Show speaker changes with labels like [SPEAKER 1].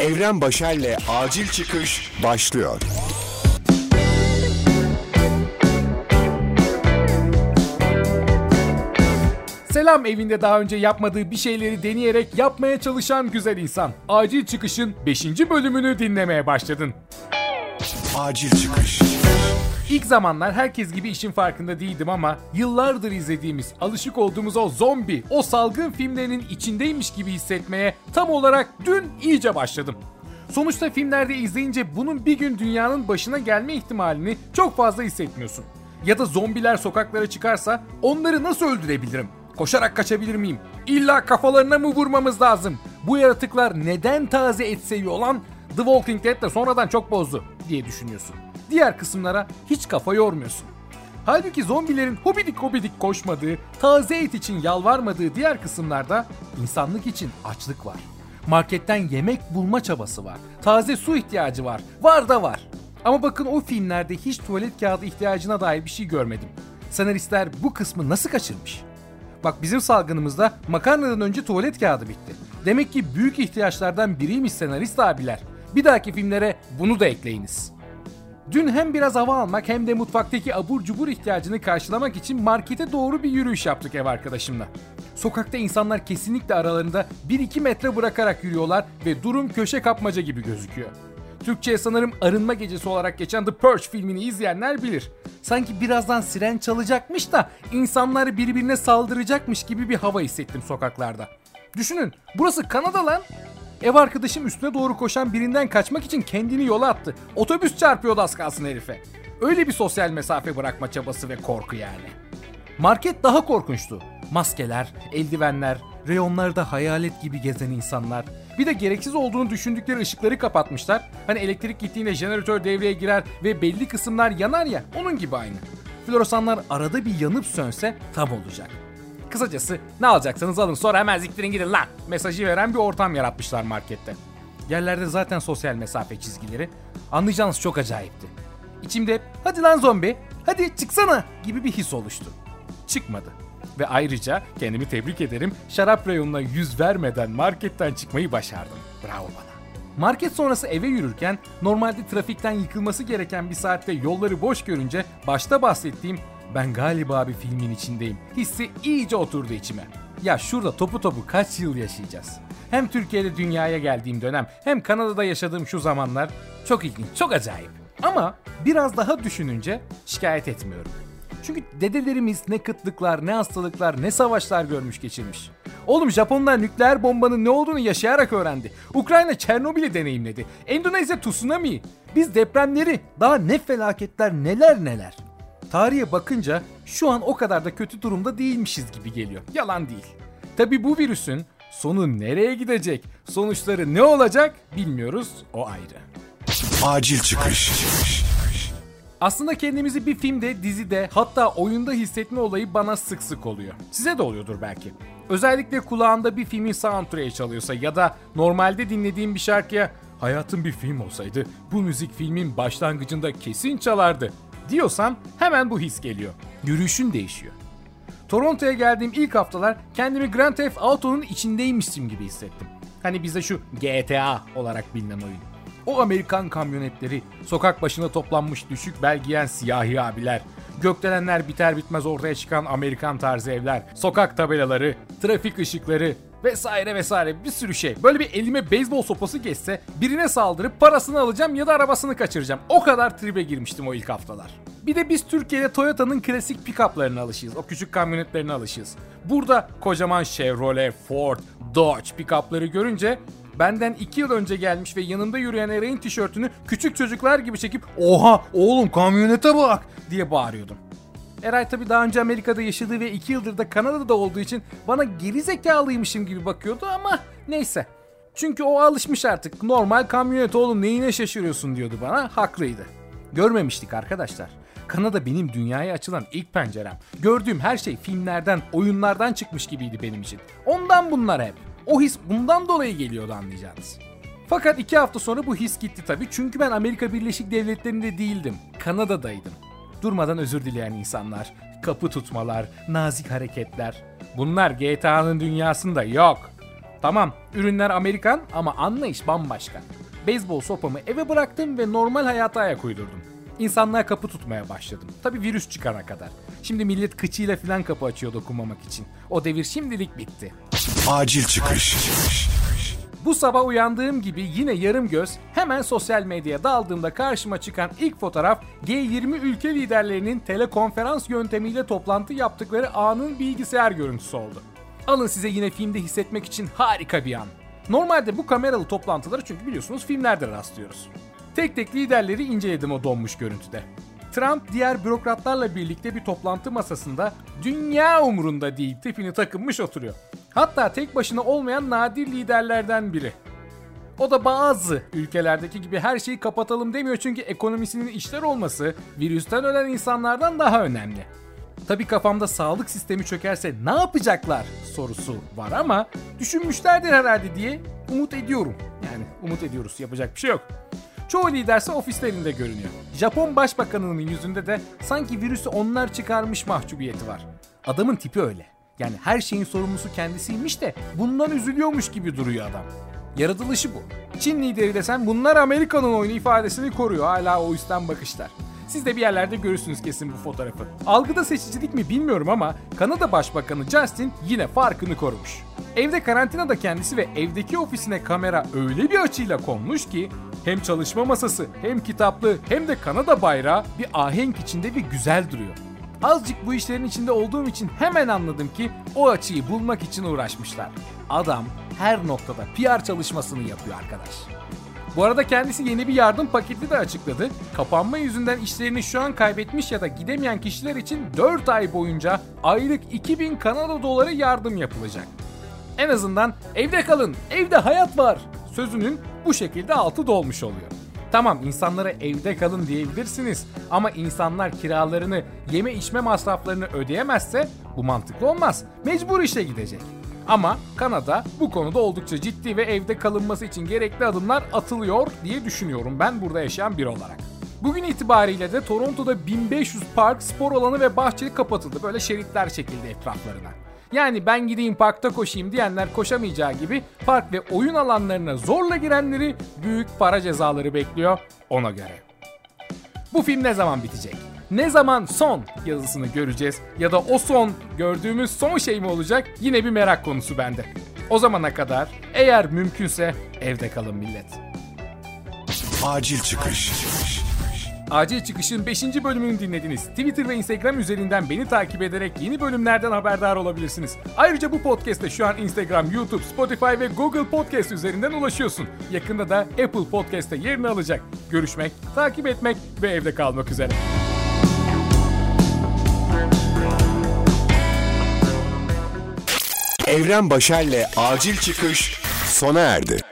[SPEAKER 1] Evren Başer'le Acil Çıkış başlıyor.
[SPEAKER 2] Selam evinde daha önce yapmadığı bir şeyleri deneyerek yapmaya çalışan güzel insan. Acil Çıkış'ın 5. bölümünü dinlemeye başladın.
[SPEAKER 1] Acil Çıkış.
[SPEAKER 2] İlk zamanlar herkes gibi işin farkında değildim ama yıllardır izlediğimiz, alışık olduğumuz o zombi, o salgın filmlerinin içindeymiş gibi hissetmeye tam olarak dün iyice başladım. Sonuçta filmlerde izleyince bunun bir gün dünyanın başına gelme ihtimalini çok fazla hissetmiyorsun. Ya da zombiler sokaklara çıkarsa onları nasıl öldürebilirim? Koşarak kaçabilir miyim? İlla kafalarına mı vurmamız lazım? Bu yaratıklar neden taze et seviyor lan? The Walking Dead de sonradan çok bozdu diye düşünüyorsun. Diğer kısımlara hiç kafa yormuyorsun. Halbuki zombilerin hobidik hobidik koşmadığı, taze et için yalvarmadığı diğer kısımlarda insanlık için açlık var. Marketten yemek bulma çabası var. Taze su ihtiyacı var. Var da var. Ama bakın o filmlerde hiç tuvalet kağıdı ihtiyacına dair bir şey görmedim. Senaristler bu kısmı nasıl kaçırmış? Bak bizim salgınımızda makarnadan önce tuvalet kağıdı bitti. Demek ki büyük ihtiyaçlardan biriymiş senarist abiler. Bir dahaki filmlere bunu da ekleyiniz. Dün hem biraz hava almak hem de mutfaktaki abur cubur ihtiyacını karşılamak için markete doğru bir yürüyüş yaptık ev arkadaşımla. Sokakta insanlar kesinlikle aralarında 1-2 metre bırakarak yürüyorlar ve durum köşe kapmaca gibi gözüküyor. Türkçe'ye sanırım arınma gecesi olarak geçen The Purge filmini izleyenler bilir. Sanki birazdan siren çalacakmış da insanlar birbirine saldıracakmış gibi bir hava hissettim sokaklarda. Düşünün burası Kanada lan. Ev arkadaşım üstüne doğru koşan birinden kaçmak için kendini yola attı. Otobüs çarpıyordu az kalsın herife. Öyle bir sosyal mesafe bırakma çabası ve korku yani. Market daha korkunçtu. Maskeler, eldivenler, reyonlarda hayalet gibi gezen insanlar. Bir de gereksiz olduğunu düşündükleri ışıkları kapatmışlar. Hani elektrik gittiğinde jeneratör devreye girer ve belli kısımlar yanar ya onun gibi aynı. Floresanlar arada bir yanıp sönse tam olacak. Kısacası ne alacaksanız alın sonra hemen ziktirin gidin lan mesajı veren bir ortam yaratmışlar markette. Yerlerde zaten sosyal mesafe çizgileri. Anlayacağınız çok acayipti. İçimde hadi lan zombi hadi çıksana gibi bir his oluştu. Çıkmadı. Ve ayrıca kendimi tebrik ederim şarap reyonuna yüz vermeden marketten çıkmayı başardım. Bravo bana. Market sonrası eve yürürken normalde trafikten yıkılması gereken bir saatte yolları boş görünce başta bahsettiğim ben galiba bir filmin içindeyim. Hissi iyice oturdu içime. Ya şurada topu topu kaç yıl yaşayacağız? Hem Türkiye'de dünyaya geldiğim dönem hem Kanada'da yaşadığım şu zamanlar çok ilginç, çok acayip. Ama biraz daha düşününce şikayet etmiyorum. Çünkü dedelerimiz ne kıtlıklar, ne hastalıklar, ne savaşlar görmüş geçirmiş. Oğlum Japonlar nükleer bombanın ne olduğunu yaşayarak öğrendi. Ukrayna Çernobil'i deneyimledi. Endonezya tsunami. Biz depremleri, daha ne felaketler neler neler. Tarihe bakınca şu an o kadar da kötü durumda değilmişiz gibi geliyor. Yalan değil. Tabi bu virüsün sonu nereye gidecek, sonuçları ne olacak bilmiyoruz o ayrı.
[SPEAKER 1] Acil Çıkış.
[SPEAKER 2] Aslında kendimizi bir filmde, dizide hatta oyunda hissetme olayı bana sık sık oluyor. Size de oluyordur belki. Özellikle kulağında bir filmin soundtrack'i çalıyorsa ya da normalde dinlediğim bir şarkıya hayatım bir film olsaydı bu müzik filmin başlangıcında kesin çalardı diyorsan hemen bu his geliyor. Yürüyüşün değişiyor. Toronto'ya geldiğim ilk haftalar kendimi Grand Theft Auto'nun içindeymişim gibi hissettim. Hani bize şu GTA olarak bilinen oyun. O Amerikan kamyonetleri, sokak başına toplanmış düşük belgiyen siyahi abiler, gökdelenler biter bitmez ortaya çıkan Amerikan tarzı evler, sokak tabelaları, trafik ışıkları vesaire vesaire bir sürü şey. Böyle bir elime beyzbol sopası geçse birine saldırıp parasını alacağım ya da arabasını kaçıracağım. O kadar tribe girmiştim o ilk haftalar. Bir de biz Türkiye'de Toyota'nın klasik pick-up'larına alışığız. O küçük kamyonetlerine alışığız. Burada kocaman Chevrolet, Ford, Dodge pick-up'ları görünce benden 2 yıl önce gelmiş ve yanında yürüyen Eray'ın tişörtünü küçük çocuklar gibi çekip oha oğlum kamyonete bak diye bağırıyordum. Eray tabi daha önce Amerika'da yaşadığı ve 2 yıldır da Kanada'da olduğu için bana geri zekalıymışım gibi bakıyordu ama neyse. Çünkü o alışmış artık. Normal kamyonet oğlum neyine şaşırıyorsun diyordu bana. Haklıydı. Görmemiştik arkadaşlar. Kanada benim dünyaya açılan ilk pencerem. Gördüğüm her şey filmlerden, oyunlardan çıkmış gibiydi benim için. Ondan bunlar hep. O his bundan dolayı geliyordu anlayacağınız. Fakat iki hafta sonra bu his gitti tabii çünkü ben Amerika Birleşik Devletleri'nde değildim. Kanada'daydım. Durmadan özür dileyen insanlar, kapı tutmalar, nazik hareketler. Bunlar GTA'nın dünyasında yok. Tamam, ürünler Amerikan ama anlayış bambaşka. Beyzbol sopamı eve bıraktım ve normal hayata ayak uydurdum. İnsanlığa kapı tutmaya başladım. Tabi virüs çıkana kadar. Şimdi millet kıçıyla filan kapı açıyor dokunmamak için. O devir şimdilik bitti.
[SPEAKER 1] Acil çıkış.
[SPEAKER 2] Bu sabah uyandığım gibi yine yarım göz hemen sosyal medyaya daldığımda karşıma çıkan ilk fotoğraf G20 ülke liderlerinin telekonferans yöntemiyle toplantı yaptıkları anın bilgisayar görüntüsü oldu. Alın size yine filmde hissetmek için harika bir an. Normalde bu kameralı toplantıları çünkü biliyorsunuz filmlerde rastlıyoruz. Tek tek liderleri inceledim o donmuş görüntüde. Trump diğer bürokratlarla birlikte bir toplantı masasında dünya umurunda değil tipini takınmış oturuyor. Hatta tek başına olmayan nadir liderlerden biri. O da bazı ülkelerdeki gibi her şeyi kapatalım demiyor çünkü ekonomisinin işler olması virüsten ölen insanlardan daha önemli. Tabi kafamda sağlık sistemi çökerse ne yapacaklar sorusu var ama düşünmüşlerdir herhalde diye umut ediyorum. Yani umut ediyoruz yapacak bir şey yok. Çoğu liderse ofislerinde görünüyor. Japon başbakanının yüzünde de sanki virüsü onlar çıkarmış mahcubiyeti var. Adamın tipi öyle. Yani her şeyin sorumlusu kendisiymiş de bundan üzülüyormuş gibi duruyor adam. Yaratılışı bu. Çin lideri desen bunlar Amerika'nın oyunu ifadesini koruyor hala o üstten bakışlar. Siz de bir yerlerde görürsünüz kesin bu fotoğrafı. Algıda seçicilik mi bilmiyorum ama Kanada Başbakanı Justin yine farkını korumuş. Evde karantinada kendisi ve evdeki ofisine kamera öyle bir açıyla konmuş ki hem çalışma masası hem kitaplığı hem de Kanada bayrağı bir ahenk içinde bir güzel duruyor. Azıcık bu işlerin içinde olduğum için hemen anladım ki o açıyı bulmak için uğraşmışlar. Adam her noktada PR çalışmasını yapıyor arkadaş. Bu arada kendisi yeni bir yardım paketi de açıkladı. Kapanma yüzünden işlerini şu an kaybetmiş ya da gidemeyen kişiler için 4 ay boyunca aylık 2000 Kanada doları yardım yapılacak. En azından evde kalın, evde hayat var sözünün bu şekilde altı dolmuş oluyor. Tamam insanlara evde kalın diyebilirsiniz ama insanlar kiralarını, yeme içme masraflarını ödeyemezse bu mantıklı olmaz. Mecbur işe gidecek. Ama Kanada bu konuda oldukça ciddi ve evde kalınması için gerekli adımlar atılıyor diye düşünüyorum ben burada yaşayan biri olarak. Bugün itibariyle de Toronto'da 1500 park, spor alanı ve bahçe kapatıldı. Böyle şeritler çekildi etraflarına. Yani ben gideyim parkta koşayım diyenler koşamayacağı gibi park ve oyun alanlarına zorla girenleri büyük para cezaları bekliyor ona göre. Bu film ne zaman bitecek? Ne zaman son yazısını göreceğiz ya da o son gördüğümüz son şey mi olacak yine bir merak konusu bende. O zamana kadar eğer mümkünse evde kalın millet.
[SPEAKER 1] Acil çıkış.
[SPEAKER 2] Acil Çıkış'ın 5. bölümünü dinlediniz. Twitter ve Instagram üzerinden beni takip ederek yeni bölümlerden haberdar olabilirsiniz. Ayrıca bu podcast'te şu an Instagram, YouTube, Spotify ve Google Podcast üzerinden ulaşıyorsun. Yakında da Apple Podcast'te yerini alacak. Görüşmek, takip etmek ve evde kalmak üzere.
[SPEAKER 1] Evren Başer'le Acil Çıkış sona erdi.